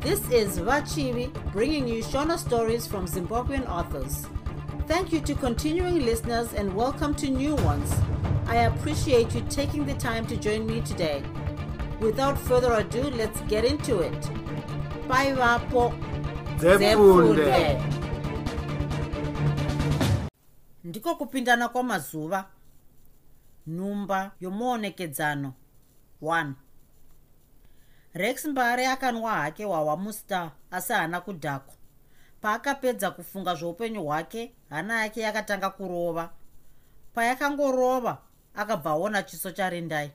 This is Vachivi bringing you Shona stories from Zimbabwean authors. Thank you to continuing listeners and welcome to new ones. I appreciate you taking the time to join me today. Without further ado, let's get into it. Bye, Vapo. ndiko kupindana kwamazuva nhumba yomuonekedzano 1 rex mbare akanwa hake hwawa mustar asi haana kudhakwa. Paakapedza kufunga zveupenyu hwake hana yake yakatanga kurova. Payakangorova akabva aona chiso charindai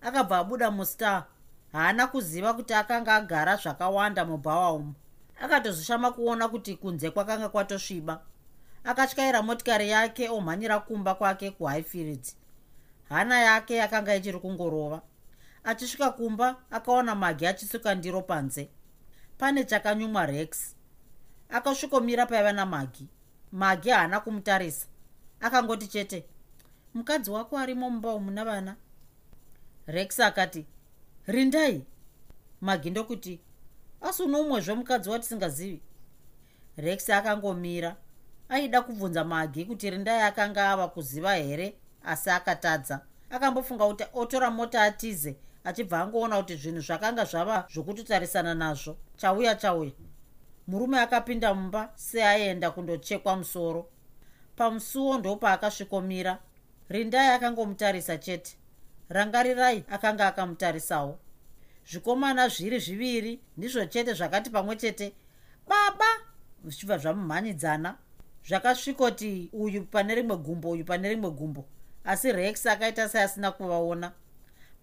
akabva abuda mustar haana kuziva kuti akanga agara zvakawanda mubhawa umu. Akatozoshama kuona kuti kunze kwakanga kwatosviba. Akatyaira motikari yake omhanyira kumba kwake kuhighfields. Hana yake yakanga ichiri kungorova achisvika kumba akaona magi achisuka ndiro panze. Pane chakanyumwa rex. Akasvikomira paiva namagi. Magi haana kumutarisa. Akangoti chete mukadzi wako arimo mumba umuna vana? Rex akati rindai. Magi ndokuti asi uno umwezve mukadzi watisingazivi rex akangomira aida kubvunza magi kuti rindai akanga ava kuziva here? Asi akatadza. Akambofunga kuti otora mota atize achibva angoona kuti zvinhu zvakanga zvava zvokutotarisana nazvo. Chauya chauya. Murume akapinda mumba seaenda kundochekwa musoro. Pamusuwo ndopaakasvikomira rindai akangomutarisa chete. Rangarirai akanga akamutarisawo. Zvikomana zviri zviviri ndizvo chete zvakati pamwe chete baba! zvichibva zvamumhanyidzana zvakasvikoti uyu pane rimwe gumbo uyu pane rimwe gumbo. Asi rex akaita seasina kuvaona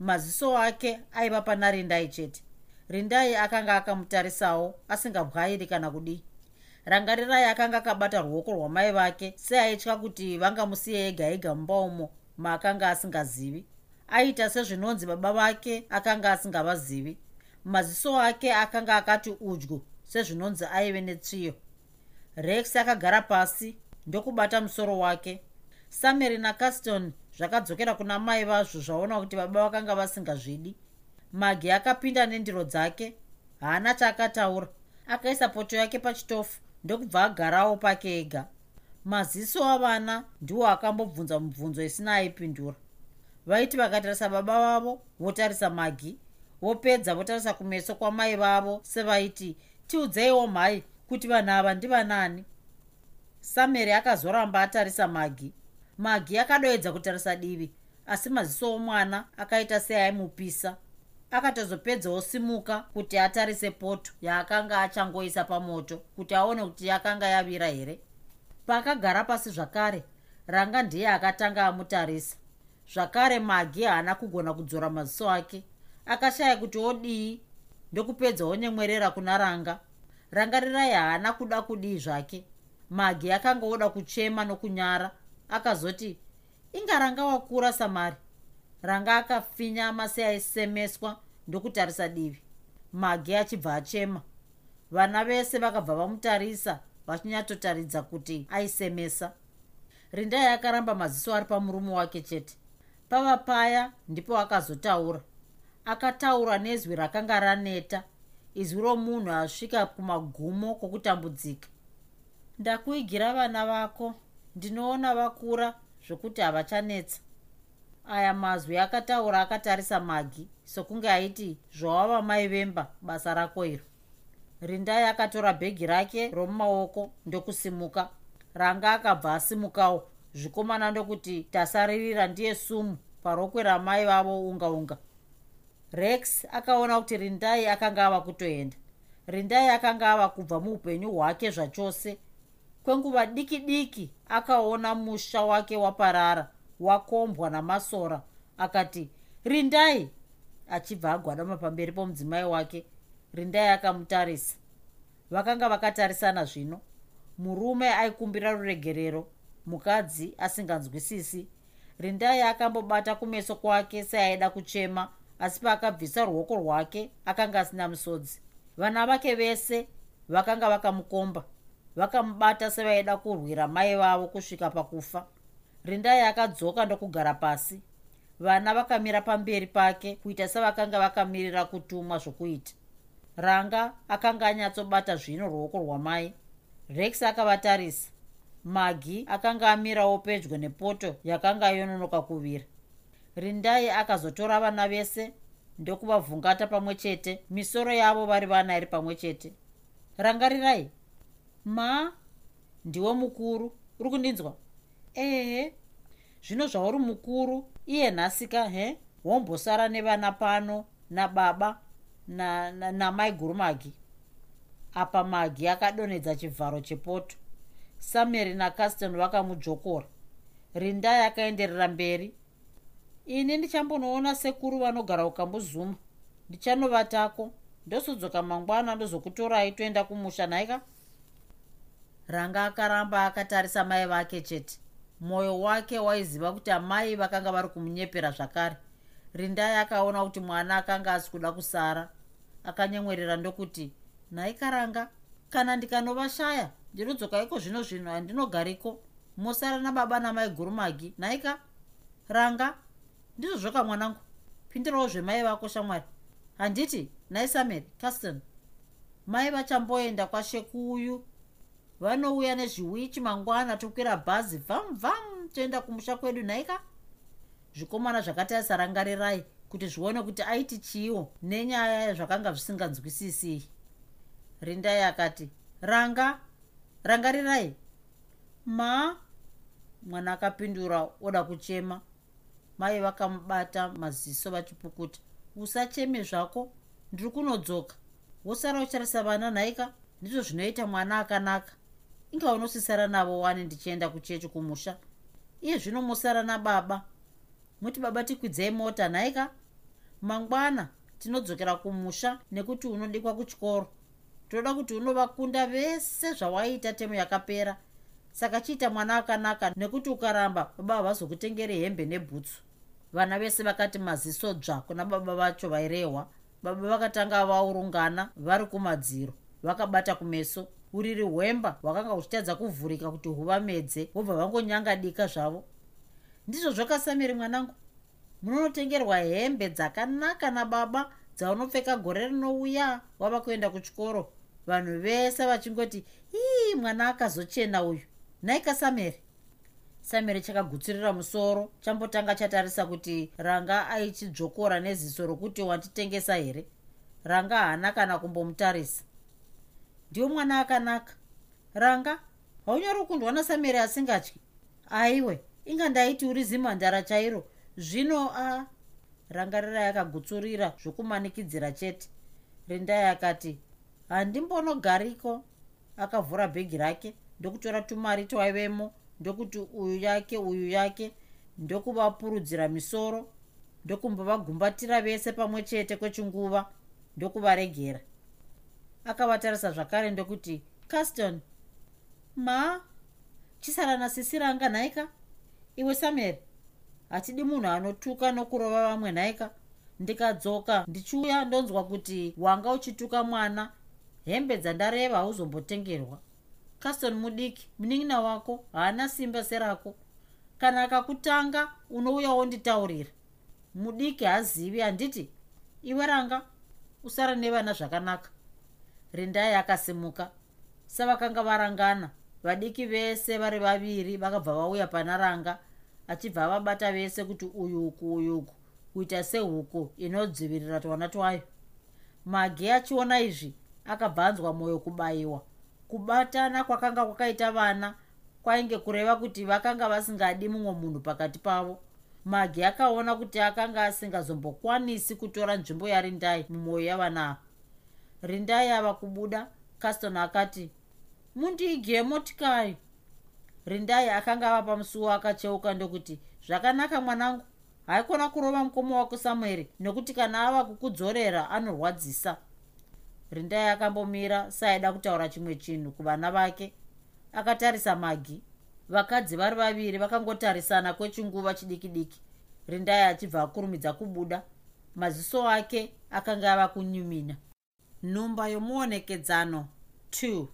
maziso ake aiva pana rindai chete. Rindai akanga akamutarisawo asingabwairi kana kudii. Rangarirai akanga akabata ruoko rwamai vake seaitya kuti vangamusiye ega ega mumba umo maakanga asingazivi. Aita sezvinonzi baba vake akanga asingavazivi. Maziso ake akanga akati udyu sezvinonzi aive netsviyo rex akagara pasi ndokubata musoro wake. Samary nacaston zvakadzokera kuna mai vazvo zvaona kuti baba vakanga vasingazvidi. Magi akapinda nendiro dzake haana chaakataura. Akaisa poto yake pachitofu ndokubva agarawo pake ega. Maziso avana ndiwo akambobvunza mubvunzo isina aipindura. Vaiti vakatarisa baba vavo votarisa magi vopedza votarisa kumeso kwamai vavo sevaiti tiudzeiwo mhai kuti vanhu ava ndivanani. Samary akazoramba atarisa magi magi akadoedza kutarisa divi asi maziso omwana akaita seaimupisa. Akatozopedzawo simuka kuti atarise poto yaakanga achangoisa pamoto kuti aone kuti yakanga yavira here. Paakagara pasi zvakare ranga ndiye akatanga amutarisa. Zvakare magi haana kugona kudzora maziso ake. Akashaya kuti odii ndokupedza onyemwerera kuna ranga. Rangarirai haana kuda kudii zvake. Magi akanga oda kuchema nokunyara akazoti inga ranga wakura samari. Ranga akafinyama seaisemeswa ndokutarisa divi. Magi achibva achema. Vana vese vakabva vamutarisa vachinyatotaridza kuti aisemesa. Rindai akaramba maziso ari pamurume wake chete. Pava paya ndipo akazotaura. Akataura nezwi rakanga raneta. Izwi romunhu asvika kumagumo kwokutambudzika ndakuigira vana vako ndinoona vakura zvokuti havachanetsa. Aya mazwi akataura akatarisa magi sokunge aiti zvawava mai vemba basa rako iro. Rindai akatora bhegi rake romumaoko ndokusimuka. Ranga akabva asimukawo. Zvikomana ndokuti tasaririra ndiye sumu parokwe ramai vavo unga unga rex akaona kuti rindai akanga ava kutoenda. Rindai akanga ava kubva muupenyu hwake zvachose kwenguva diki diki akaona musha wake waparara wakombwa namasora. Akati rindai achibva agwadama pamberi pomudzimai wake. Rindai akamutarisa. Vakanga vakatarisana zvino. Murume aikumbira ruregerero mukadzi asinganzwisisi. Rindai akambobata kumeso kwake seaida kuchema asi paakabvisa ruoko rwake akanga asina musodzi vana vake vese vakanga vakamukomba vakamubata sevaida kurwira mai vavo kusvika pakufa. Rindai akadzoka ndokugara pasi. Vana vakamira pamberi pake kuita sevakanga vakamirira kutumwa zvokuita. Ranga akanga anyatsobata zvino ruoko rwamai. Rex akavatarisa. Magi akanga amirawo pedyo nepoto yakanga yononoka kuvira. Rindai akazotora vana vese ndokuvavhungata pamwe chete. Misoro yavo vari vana iri pamwe chete. Rangarirai ma ndiwe mukuru. Uri kundinzwa? Ehe. Zvino zvauri mukuru iye nhasika he? Wombosara nevana pano nababa namai guru magi. Apa magi akadonhedza chivharo chepoto. Sameri nacaston vakamudzvokora rindai akaenderera mberi. Ini ndichambonoona sekuru vanogara ukambuzuma ndichanovatako ndosodzoka mangwana ndozokutorai toenda kumusha nhaika ranga akaramba akatarisa mai vake chete. Mwoyo wake waiziva kuti amai vakanga vari kumunyepera zvakare. Rindai akaona kuti mwana akanga asi kuda kusara. Akanyemwerera ndokuti nhaikaranga kana ndikanovashaya ndinodzoka iko zvino zvino handinogariko? Mosara nababa namai gurumagi nhaika ranga ndizvo zvoka mwanangu. Pindirawo zvemai vako shamwari. Handiti nhai samuel caston mai vachamboenda kwashekuuyu vanouya nezviwichi mangwana tokwira bhazi vham vham toenda kumusha kwedu. Nhaika? Zvikomana zvakatarisa rangarirai kuti zvione kuti aiti chiiwo nenyaya yazvakanga zvisinganzwisisi rindai akati ranga rangarirai. Ma? Mwana akapindura oda kuchema. Mai vakamubata maziso vachipukuta. Usacheme zvako ndiri kunodzoka. Wosara ucharisa vana nhaika? Ndizvo zvinoita mwana akanaka inga unosisara navo wani ndichienda kuchechi kumusha? Iye zvino musara nababa muti baba tikwidzei mota nhaika mangwana tinodzokera kumusha nekuti unodikwa kuchikoro. Toda kuti unovakunda vese zvawaita temu yakapera. Saka chiita mwana akanaka nekuti ukaramba baba havazokutengere hembe nebhutsu. Vana vese vakati maziso dzva kuna baba vacho vairehwa baba vakatanga vaurungana vari kumadziro vakabata kumeso uriri hwemba hwakanga huchitadza kuvhurika kuti huvamedze vobva vangonyanga dika zvavo. Ndizvo zvokasamiri mwanangu. Munonotengerwa hembe dzakanaka nababa dzaunopfeka gore rinouya wava kuenda kuchikoro. Vanhu vese vachingoti ii mwana akazochena uyu. Nhaika sameri sameri chakagutsurira musoro chambotanga chatarisa kuti ranga aichidzvokora neziso rokuti wanditengesa here? Ranga haana kana kumbomutarisa ndiwo mwana akanaka. Ranga haunyari kundwa nasameri asingatyi. Aiwe inga ndaiti uri zimhandara chairo. Zvino a rangarirai akagutsurira zvokumanikidzira chete. Rindai akati handimbonogariko akavhura bhegi rake. Ndokutora tumari twaivemo ndokuti uyu yake uyu yake. Ndokuvapurudzira misoro. Ndokumbovagumbatira vese pamwe chete kwechinguva. Ndokuvaregera akavatarisa zvakare ndokuti caston ma chisara nasisi ranga nhaika iwe samuel hatidi munhu anotuka nokurova vamwe nhaika ndikadzoka ndichiuya ndonzwa kuti wanga uchituka mwana. Hembe dzandareva hauzombotengerwa caston mudiki munin'ina wako haana simba serako. Kana akakutanga unouyawo nditaurira. Mudiki haazivi handiti? Iwe ranga usara nevana zvakanaka rindai akasimuka. Savakanga varangana. Vadiki vese vari vaviri vakabva vauya pana ranga achibva vabata vese kuti uyuku uyuku kuita sehuku inodzivirira twana twayo. Magi achiona izvi akabvanzwa mwoyo kubayiwa kubatana kwakanga kwakaita vana kwainge kureva kuti vakanga vasingadi mumwe munhu pakati pavo. Magi akaona kuti akanga asingazombokwanisi kutora nzvimbo yarindai mumwoyo yavana ava rindai ava kubuda caston akati mundiige motikari. Rindai akanga ava pamusuwo akacheuka ndokuti zvakanaka mwanangu. Haikona kurova mukoma wako samueri nekuti kana ava kukudzorera anorwadzisa. Rindai akambomira saaida kutaura chimwe chinhu kuvana vake. Akatarisa magi. Vakadzi vari vaviri vakangotarisana kwechinguva chidiki diki rindai achibva akurumidza kubuda. Maziso ake akanga ava kunyumina nhumba yomuonekedzano 2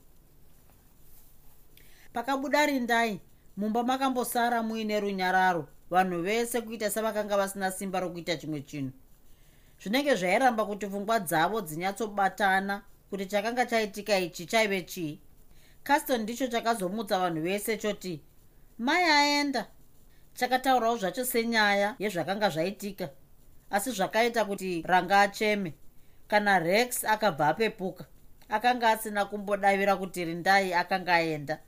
pakabuda rindai mumba makambosara muine runyararo. Vanhu vese kuita sevakanga vasina simba rokuita chimwe chinhu. Zvinenge zvairamba kuti pfungwa dzavo dzinyatsobatana kuti chakanga chaitika ichi chaive chii. Caston ndicho chakazomutsa vanhu vese choti mai aenda. Chakataurawo zvacho senyaya yezvakanga zvaitika asi zvakaita kuti ranga acheme kana rex akabva apepuka akanga asina kumbodavira kuti rindai akanga aenda.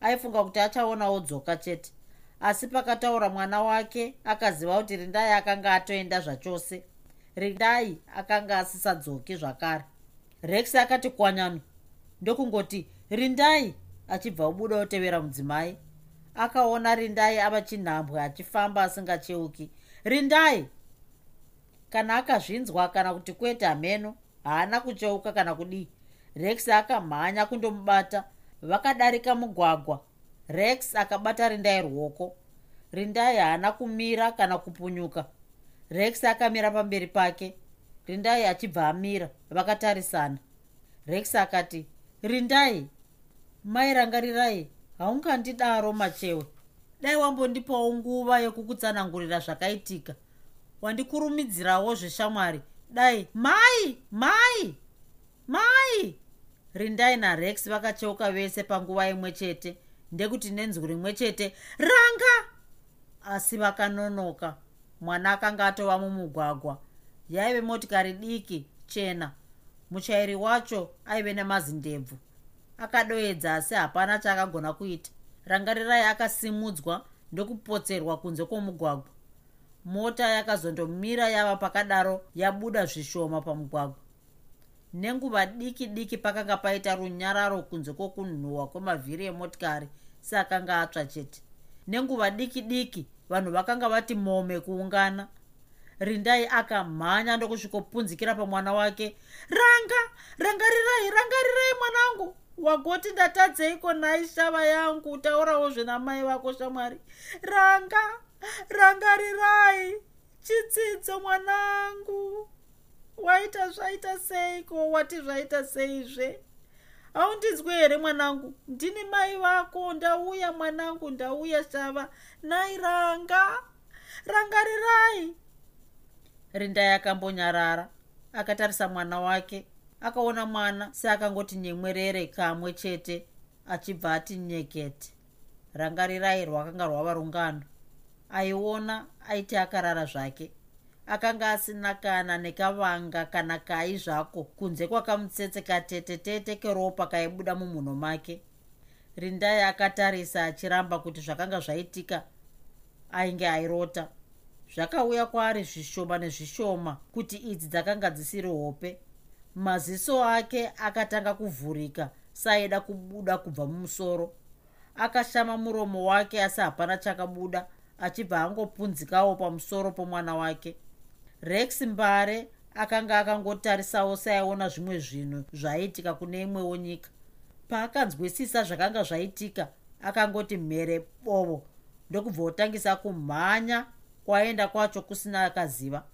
Aifunga kuti achaonawo dzoka chete asi pakataura mwana wake akaziva kuti rindai akanga atoenda zvachose. Rindai akanga asisadzoki zvakare. Rex akati kwanyano ndokungoti rindai? achibva ubuda otevera mudzimai. Akaona rindai ava chinhambwe achifamba asingacheuki. Rindai kana akazvinzwa kana kuti kwete hameno haana kucheuka kana kudii. Rex akamhanya kundomubata. Vakadarika mugwagwa. Rex akabata rindai ruoko. Rindai haana kumira kana kupunyuka. Rex akamira pamberi pake. Rindai achibva amira vakatarisana. Rex akati rindai mairangarirai haungandidaro machewe. Dai wambondipawo nguva yekukutsanangurira zvakaitika wandikurumidzirawo zveshamwari dai mai mai mai! Rindai narex vakacheuka vese panguva imwe chete. Ndekuti nenzwi rimwe chete ranga! Asi vakanonoka. Mwana akanga atova mumugwagwa. Yaive motikari diki chena. Muchairi wacho aive nemazindebvu. Akadoedza asi hapana chaakagona kuita. Rangarirai akasimudzwa ndokupotserwa kunze kwomugwagwa mota yakazondomira yava pakadaro yabuda zvishoma pamugwagwa. Nenguva diki diki pakanga paita runyararo kunze kwokunhuhwa kwemavhiri emotikari seakanga atsva chete. Nenguva diki diki vanhu vakanga vati mome kuungana. Rindai akamhanya ndokusvikopunzikira pamwana wake ranga rangarirai rangarirai mwanangu wagoti ndatadzeiko nhai shava yangu taurawo zvenamai vako shamwari. Ranga rangarirai chitsidzo mwanangu. Waita zvaita seiko? Wati zvaita seizve? Haundinzwi here mwanangu? Ndini mai vako ndauya mwanangu ndauya shava nai ranga rangarirai. Rindai akambonyarara akatarisa mwana wake. Akaona mwana seakangoti nyemwerere kamwe chete achibva ati nyekete rangarirai rwakanga rwava rungano aiona aiti akarara zvake. Akanga asina kana nekavanga kana kai zvako. Kunze kwakamutsetse katete tete keropa kaibuda mumhuno make. Rindai akatarisa achiramba kuti zvakanga zvaitika ainge airota. Zvakauya kwaari zvishoma nezvishoma kuti idzi dzakanga dzisiri hope. Maziso ake akatanga kuvhurika saaida kubuda kubva mumusoro. Akashama muromo wake asi hapana chakabuda achibva angopunzikawo pamusoro pomwana wake. Rex mbare akanga akangotarisawo seaiona zvimwe zvinhu zvaiitika kune imwewo nyika. Paakanzwisisa zvakanga zvaitika akangoti mhere bovo ndokubva otangisa kumhanya kwaenda kwacho kusina akaziva.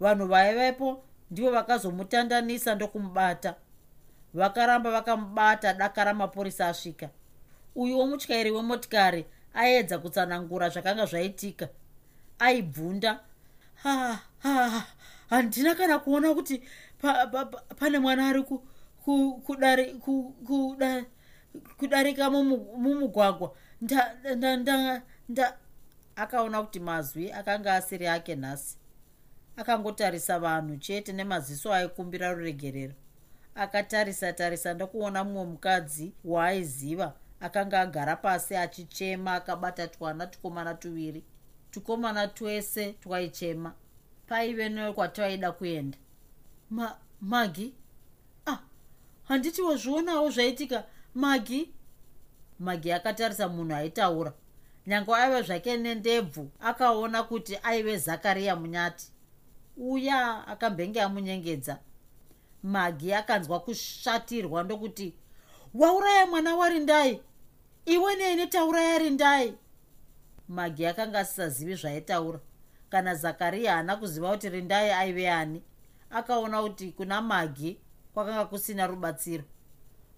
Vanhu vaivepo ndivo vakazomutandanisa ndokumubata. Vakaramba vakamubata daka ramapurisa asvika. Uyuwo mutyairi wemotikari aedza kutsanangura zvakanga zvaitika. Aibvunda. Ha ha handina kana kuona kuti pa, pa, pa, pane mwana ari kudarika ku, ku, ku, mumugwagwa. Nda, nda, nda, nda akaona kuti mazwi akanga asiri ake nhasi. Akangotarisa vanhu chete nemaziso aikumbira ruregerero. Akatarisa tarisa ndokuona mumwe mukadzi waaiziva akanga agara pasi achichema akabata twana tukomana tuviri. Tukomana twese twaichema. Paive nekwatwaida kuenda. Ma, magi ah handiti wazvionawo zvaitika. Magi magi akatarisa munhu aitaura. Nyange aive zvake nendebvu akaona kuti aive zakariya munyati. Uya akambenge amunyengedza. Magi akanzwa kusvatirwa ndokuti wauraya mwana warindai iwe neine tauraya rindai magi akanga asisazivi zvaitaura. Kana zakariya haana kuziva kuti rindai aive ani akaona kuti kuna magi kwakanga kusina rubatsiro.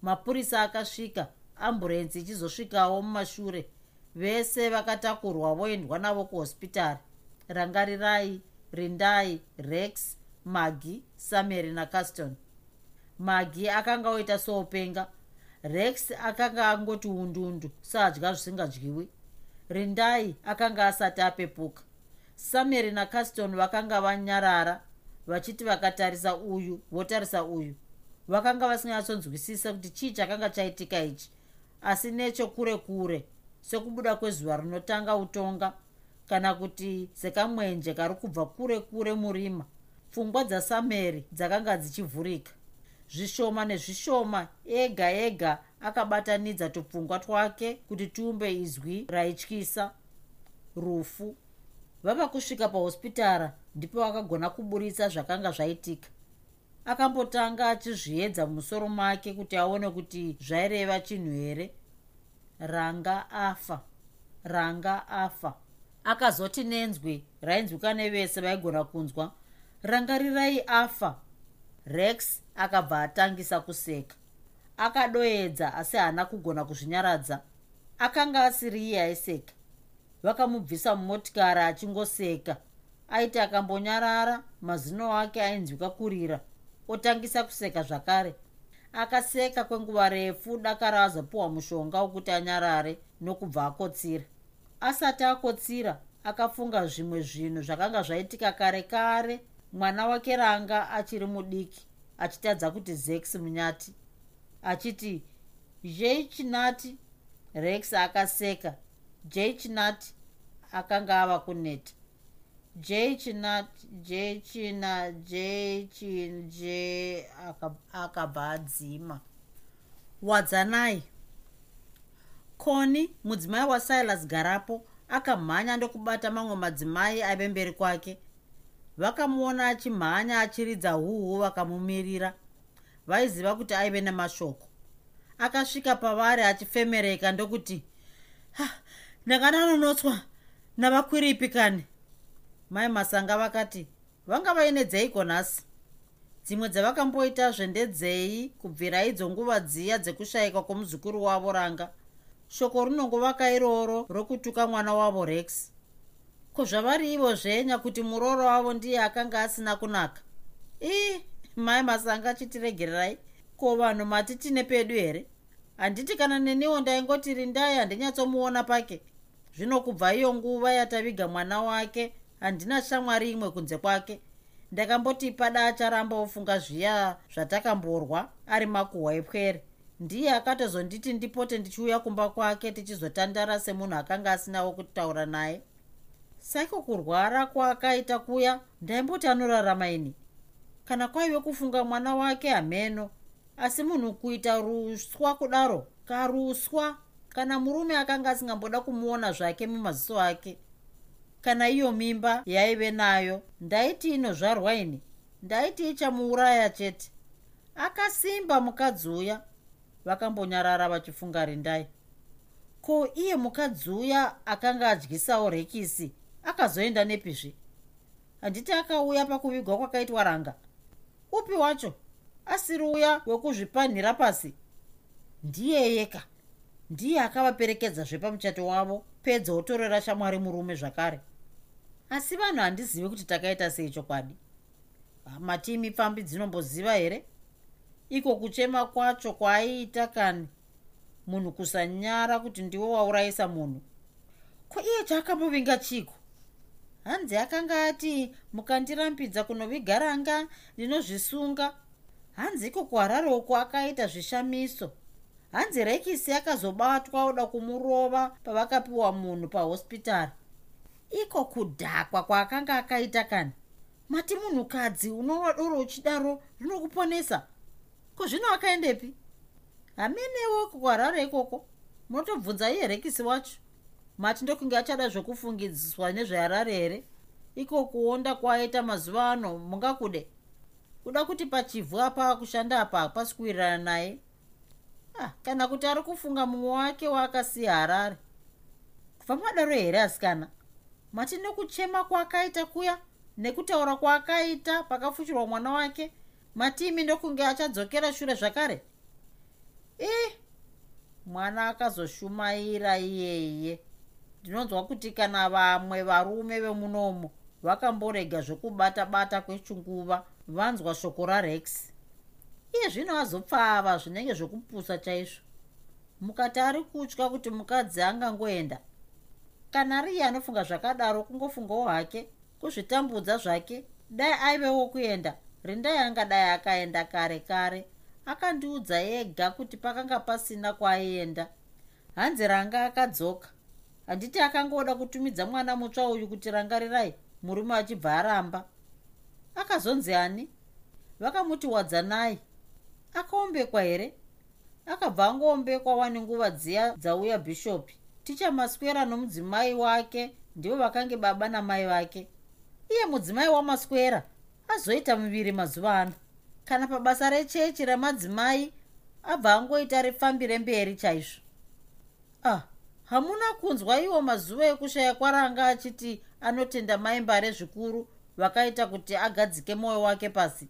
Mapurisa akasvika amburenzi ichizosvikawo mumashure. Vese vakatakurwa voendwa navo kuhospitari rangarirai rindai rex magi samary nacaston magi akanga oita soupenga rex akanga angoti undundu saadya zvisingadyiwi. Rindai akanga asati apepuka. Samary nacaston vakanga vanyarara vachiti vakatarisa uyu votarisa uyu. Vakanga vasinganyatsonzwisisa kuti chii chakanga chaitika ichi. Asi nechokure kure sekubuda kwezuva rinotanga utonga kana kuti sekamwenje kari kubva kure kure murima pfungwa dzasamary dzakanga dzichivhurika zvishoma nezvishoma ega ega akabatanidza tupfungwa twake kuti tiumbe izwi raityisa rufu. Vava kusvika pahospitara ndipo akagona kuburitsa zvakanga zvaitika. Akambotanga achizviedza mumusoro make kuti aone kuti zvaireva chinhu here. Ranga afa ranga afa. Akazoti nenzwi rainzwika nevese vaigona kunzwa. Rangarirai afa rex akabva atangisa kuseka. Akadoedza asi haana kugona kuzvinyaradza. Akanga asiri iye aiseka. Vakamubvisa mumotikari achingoseka. Aiti akambonyarara mazino ake ainzwika kurira otangisa kuseka zvakare. Akaseka kwenguva refu dakara azopiwa mushonga wokuti anyarare nokubva akotsira. Asati akotsira akafunga zvimwe zvinhu zvakanga zvaitika kare kare mwana wake ranga achiri mudiki achitadza kuti zex munyati. Achiti jei chinati. Rex akaseka. Jei chinati akanga ava kuneta. Jei chinati jei china jei chin je akabva adzima. Wadzanai. Koni mudzimai wasilas garapo akamhanya ndokubata mamwe madzimai aive mberi kwake vakamuona achimhanya achiridza huhu vakamumirira. Vaiziva kuti aive nemashoko. Akasvika pavari achifemereka ndokuti ndanga ndanonotswa navakwiripi kani? Mai masanga vakati vanga vaine dzeiko nhasi? Dzimwe dzavakamboitazve ndedzei kubvira idzo nguva dziya dzekushayikwa kwomuzukuru wavo ranga. Shoko rinongovaka iroro rokutuka mwana wavo rex ko zvavari ivo zvenya kuti muroro wavo ndiye akanga asina kunaka. Ii mai masanga chitiregererai ko vanhu mati tine pedu here? Handiti kana neniwo ndaingoti rindai handinyatsomuona pake. Zvino kubva iyo nguva yataviga mwana wake handina shamwari imwe kunze kwake. Ndakamboti pada acharamba ofunga zviya zvatakamborwa ari makuhwa epwere. Ndiye akatozonditi ndipote ndichiuya kumba kwake tichizotandara semunhu akanga asinawo kutaura naye saiko kurwara kwaakaita kuya? Ndaimboti anorarama ini. Kana kwaive kufunga mwana wake hameno asi munhu kuita ruswa kudaro karuswa. Kana murume akanga asingamboda kumuona zvake mumaziso ake kana iyo mimba yaive nayo ndaiti inozvarwa ini. Ndaiti ichamuuraya chete. Akasimba mukadzi uya vakambonyarara vachifunga rindai. Ko iye mukadzi uya akanga adyisawo rekisi akazoenda nepizve handiti akauya pakuvigwa kwakaitwa ranga. Upi wacho asiri uya wekuzvipanhira pasi. Ndiye yeka. Ndiye akavaperekedzazve pamuchato wavo pedza otorera shamwari murume zvakare. Asi vanhu handizivi kuti takaita sei chokwadi. Matimi pfambi dzinomboziva here? Iko kuchema kwacho kwaaiita kani? Munhu kusanyara kuti ndiwo waurayisa munhu. Ko iye chaakambovinga chiko hanzi akanga ati mukandirambidza kunoviga ranga ndinozvisunga. Hanzi iko kuharare uko akaita zvishamiso. Hanzi rekisi akazobatwa oda kumurova pavakapiwa munhu pahospitari iko kudhakwa kwaakanga akaita kani? Mati munhukadzi unova doro uchidaro rinokuponesa. Ko zvino akaendepi? Hamenewo kuharare ikoko. Munotobvunza iye rekisi wacho mati ndokunge achada zvokufungidziswa nezveharare here? Iko kuonda kwaaita mazuva ano mungakude? Kuda kuti pachivhu apa kushanda apa hapasi kuwirirana naye. Ah, kana kuti ari kufunga mumwe wake waakasiya harare. Kubva madaro here asikana? Mati nekuchema kwaakaita kuya nekutaura kwaakaita pakafushirwa mwana wake matimi ndokunge achadzokera shure zvakare? Ii mwana akazoshumaira iyeye ndinonzwa kuti kana vamwe varume vemunomo vakamborega zvokubata bata kwechinguva vanzwa shoko rarex iye zvino azopfava zvinenge zvokupusa chaizvo. Mukati ari kutya kuti mukadzi angangoenda. Kana ari iye anofunga zvakadaro kungofungawo hake kuzvitambudza zvake. Dai aivewo kuenda. Rindai angadai akaenda kare kare. Akandiudza ega kuti pakanga pasina kwaaienda. Hanzi ranga akadzoka handiti akangoda kutumidza mwana mutsva uyu kuti rangarirai murume achibva aramba. Akazonzi ani? Vakamuti wadzanai. Akaombekwa here? Akabva angoombekwa wane nguva dziya dzauya bhishopi. Tichamaswera nomudzimai wake ndivo vakange baba namai vake. Iye mudzimai wamaswera azoita muviri mazuva ano. Kana pabasa rechechi ramadzimai abva angoita rifambire mberi chaizvo. Ah hamuna kunzwa iwo mazuva ekushaya kwaranga achiti anotenda maimbare zvikuru vakaita kuti agadzike mwoyo wake pasi.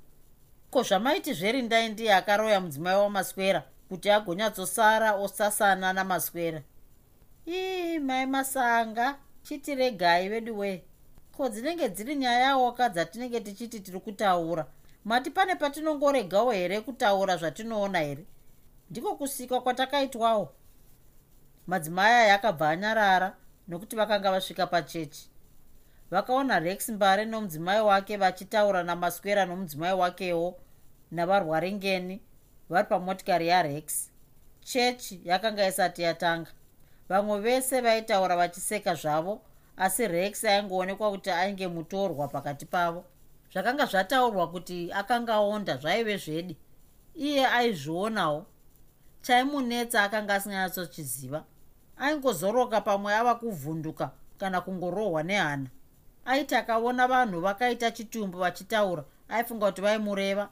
Ko zvamaiti zverindai ndiye akaroya mudzimai wamaswera kuti agonyatsosara osasana namaswera? Ii mai masanga chitiregai vedu wee ko dzinenge dziri nyayawoka dzatinenge tichiti tiri kutaura? Mati pane patinongoregawo here kutaura zvatinoona here? Ndiko kusikwa kwatakaitwawo madzimai aya akabva anyarara nokuti vakanga vasvika pachechi. Vakaona rex mbare nomudzimai wake vachitaura namaswera nomudzimai wakewo navarwaringeni vari pamotikari yarex chechi yakanga isati yatanga. Vamwe vese vaitaura vachiseka zvavo asi rex aingoonekwa kuti ainge mutorwa pakati pavo. Zvakanga zvataurwa kuti akanga onda zvaive zvedi iye aizvionawo. Chaimunetsa akanga asinganyatsochiziva aingozoroka pamwe ava kuvhunduka kana kungorohwa nehana. Aiti akaona vanhu vakaita chitumbu vachitaura aifunga kuti vaimureva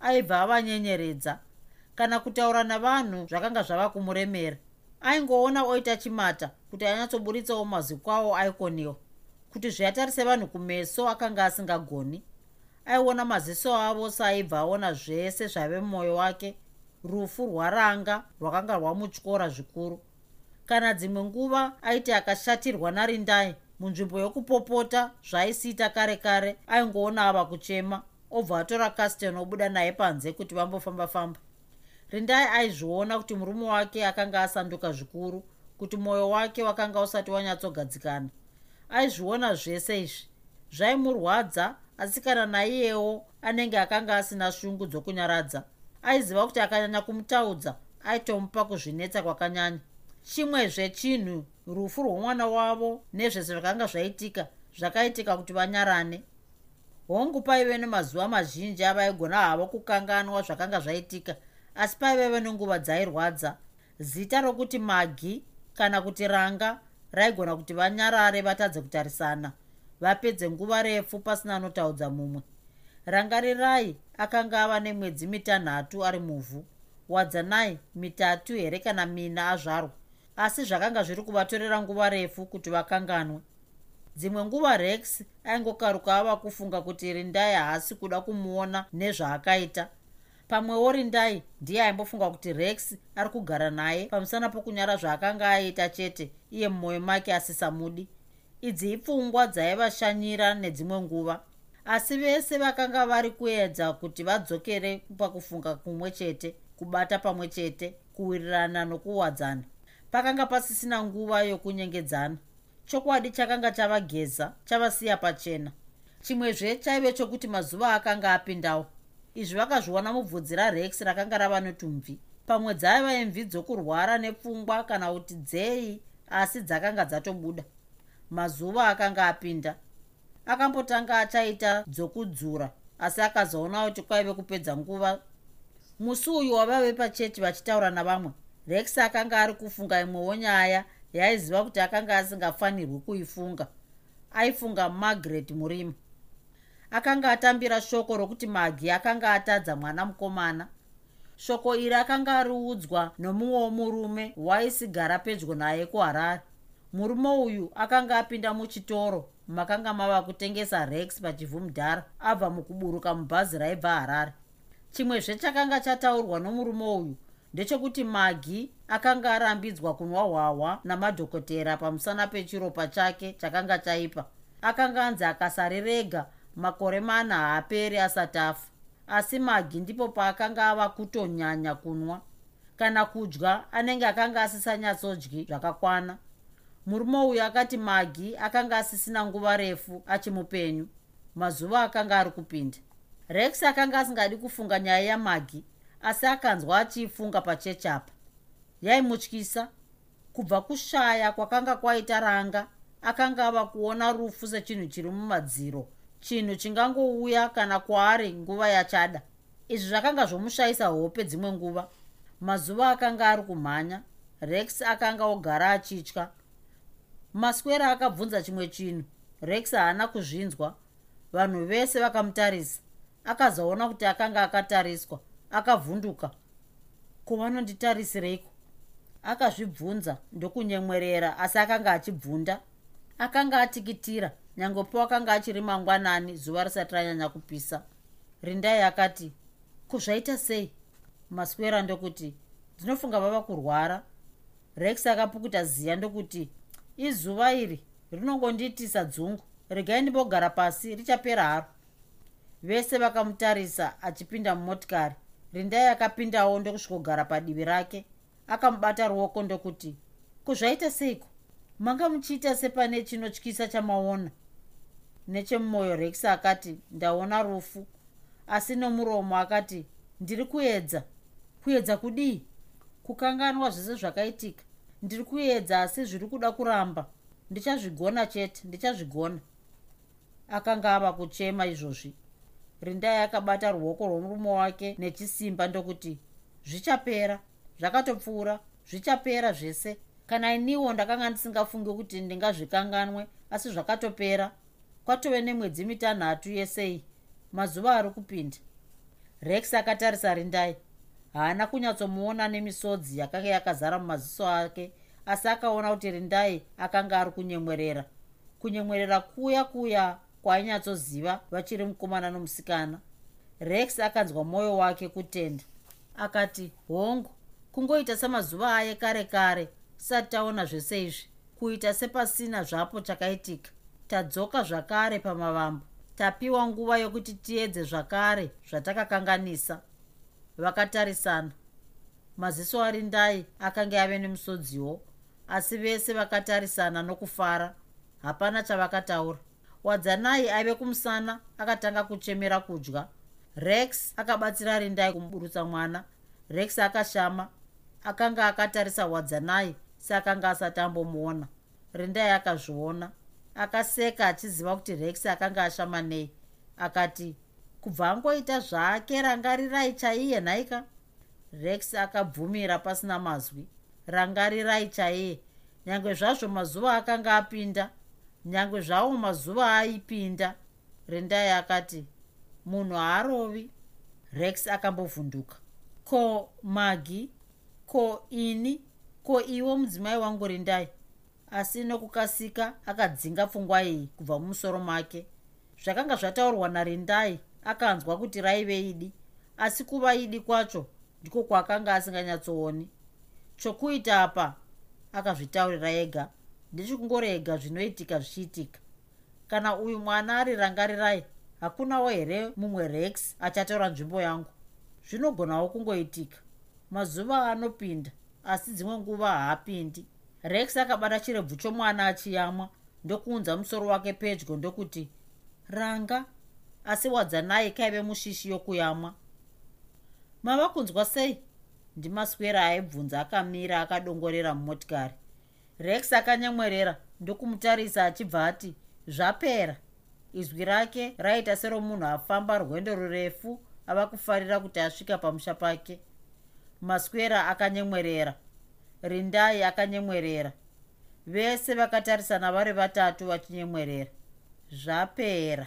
aibva avanyenyeredza. Kana kutaura navanhu zvakanga zvava kumuremera aingoona oita chimata kuti anyatsoburitsawo mazwi kwavo aikoniwa kuti zviyatarise vanhu kumeso akanga asingagoni. Aiona maziso avo saaibva aona zvese zvaive mumwoyo wake rufu rwaranga rwakanga rwamutyora zvikuru kana dzimwe nguva aiti akashatirwa narindai munzvimbo yokupopota zvaaisiita kare kare aingoona ava kuchema obva atora casten obuda naye panze kuti vambofamba-famba. Rindai aizviona kuti murume wake akanga asanduka zvikuru kuti mwoyo wake wakanga usati wanyatsogadzikana. Aizviona zvese izvi zvaimurwadza asi kana naiyewo anenge akanga asina shungu dzokunyaradza. Aiziva kuti akanyanya kumutaudza aitomupa kuzvinetsa kwakanyanya chimwezve chinhu rufu rwomwana wavo nezvese zvakanga zvaitika zvakaitika kuti vanyarane. Hongu paive nemazuva mazhinji avaigona havo kukanganwa zvakanga zvaitika asi paiveve nenguva dzairwadza. Zita rokuti magi kana kuti ranga raigona kuti vanyarare vatadze kutarisana vapedze nguva refu pasina anotaudza mumwe. Rangarirai akanga ava nemwedzi mitanhatu ari muvhu wadzanai mitatu here kana mina azvarwa asi zvakanga zviri kuvatorera nguva refu kuti vakanganwe. Dzimwe nguva rex aingokaruka ava kufunga kuti rindai haasi kuda kumuona nezvaakaita. Pamwewo rindai ndiye aimbofunga kuti rex ari kugara naye pamusana pokunyara zvaakanga aita chete iye mumwoyo make asisamudi. Idzi ipfungwa dzaivashanyira nedzimwe nguva. Asi vese vakanga vari kuedza kuti vadzokere pakufunga kumwe chete kubata pamwe chete kuwirirana nokuwadzana pakanga pasisina nguva yokunyengedzana. Chokwadi chakanga chavageza chavasiya pachena. Chimwezve chaive chokuti mazuva akanga apindawo izvi vakazviona mubvudzi rarex rakanga rava netumvi pamwe dzaiva imvi dzokurwara nepfungwa kana kuti dzei asi dzakanga dzatobuda. Mazuva akanga apinda. Akambotanga achaita dzokudzura asi akazoona kuti kwaive kupedza nguva. Musi uyu wavave pachechi vachitaura navamwe rex akanga ari kufunga imwewo nyaya yaaiziva kuti akanga asingafanirwi kuifunga. Aifunga margaret murima akanga atambira shoko rokuti magi akanga atadza mwana mukomana. Shoko iri akanga ariudzwa nomumwe womurume waisigara pedyo naye kuharare. Murume uyu akanga apinda muchitoro makanga mava kutengesa rex pachivhumudhara abva mukuburuka mubhazi raibva harare. Chimwezve chakanga chataurwa nomurume uyu ndechekuti magi akanga arambidzwa kunwa hwahwa namadhokotera pamusana pechiropa chake chakanga chaipa. Akanga anzi akasarirega makore mana haaperi asati afa. Asi magi ndipo paakanga ava kutonyanya kunwa kana kudya anenge akanga asisanyatsoodyi zvakakwana. Murume uyu akati magi akanga asisina nguva refu achimupenyu mazuva akanga ari kupinda. Rex akanga asingadi kufunga nyaya yamagi asi akanzwa achiifunga pachechapa yaimutyisa kubva kushaya kwakanga kwaita ranga akanga ava kuona rufu sechinhu chiri mumadziro chinhu chingangouya kana kwaari nguva yachada. Izvi zvakanga zvomushayisa hope dzimwe nguva. Mazuva akanga ari kumhanya rex akanga ogara achitya. Maswera akabvunza chimwe chinhu rex haana kuzvinzwa. Vanhu vese vakamutarisa akazoona kuti akanga akatariswa akavhunduka. Kuvanonditarisireko akazvibvunza ndokunyemwerera asi akanga achibvunda. Akanga atikitira nyange po akanga achiri mangwanani zuva risati ranyanya kupisa. Rindai akati kuzvaita sei? Maswera ndokuti ndinofunga vava kurwara. Rex akapukuta ziya ndokuti izuva iri rinongondiitisa dzungu regai ndimbogara pasi richapera haro. Vese vakamutarisa achipinda mumotikari rindai akapindawo ndokusvikogara padivi rake. Akamubata ruoko ndokuti kuzvaita seiko manga muchiita sepane chinotyisa chamaona? Nechemumwoyo rex akati ndaona rufu. Asi nomuromo akati ndiri kuedza. Kuedza kudii? Kukanganwa zvese zvakaitika. Ndiri kuedza asi zviri kuda kuramba. Ndichazvigona chete ndichazvigona. Akanga ava kuchema izvozvi rindai akabata ruoko rwomurume wake nechisimba ndokuti zvichapera zvakatopfuura zvichapera zvese. Kana iniwo ndakanga ndisingafungi kuti ndingazvikanganwe asi zvakatopera. Kwatove nemwedzi mitanhatu yesei. Mazuva ari kupinda. Rex akatarisa rindai. Haana kunyatsomuona nemisodzi yakanga yakazara mumaziso ake asi akaona kuti rindai akanga ari kunyemwerera. Kunyemwerera kuya kuya kwainyatsoziva vachiri mukomana nomusikana. Rex akanzwa mwoyo wake kutenda. Akati hongu kungoita semazuva aye kare kare tisati taona zvese izvi. Kuita sepasina zvapo chakaitika. Tadzoka zvakare pamavambo. Tapiwa nguva yokuti tiedze zvakare zvatakakanganisa. Vakatarisana. Maziso ari ndai akanga ave nemusodziwo asi vese vakatarisana nokufara. Hapana chavakataura wadzanai aive kumusana akatanga kuchemera kudya. Rex akabatsira rindai kumuburutsa mwana. Rex akashama akanga akatarisa wadzanai seakanga asati ambomuona rindai akazviona. Akaseka achiziva kuti rex akanga ashama nei. Akati kubva angoita zvake rangarirai chaiye nhaika rex akabvumira pasina mazwi. Rangarirai chaiye. Nyange zvazvo mazuva akanga apinda nyange zvawo mazuva aipinda rindai akati munhu haarovi. Rex akambovhunduka. Ko magi ko ini? Ko iwo mudzimai wangu rindai asi nokukasika akadzinga pfungwa iyi kubva mumusoro make. Zvakanga zvataurwa narindai akanzwa kuti raive idi. Asi kuva idi kwacho ndiko kwaakanga asinganyatsooni. Chokuita apa akazvitaurira ega ndechikungorega zvinoitika zvichiitika. Kana uyu mwana ari rangarirai hakunawo here mumwe rex achatora nzvimbo yangu? Zvinogonawo kungoitika. Mazuva anopinda asi dzimwe nguva haapindi. Rex akabata chirebvu chomwana achiyamwa ndokuunza musoro wake pedyo ndokuti ranga asi wadzanai kaive mushishi yokuyamwa. Mava kunzwa sei? Ndimaswera aibvunza akamira akadongorera mumotikari rex akanyemwerera ndokumutarisa achibva ati zvapera. Izwi rake raita seromunhu afamba rwendo rurefu ava kufarira kuti asvika pamusha pake. Maswera akanyemwerera rindai akanyemwerera vese vakatarisana vari vatatu vachinyemwerera zvapera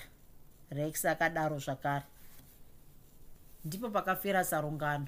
rex akadaro zvakare. Ndipo pakafira sarungano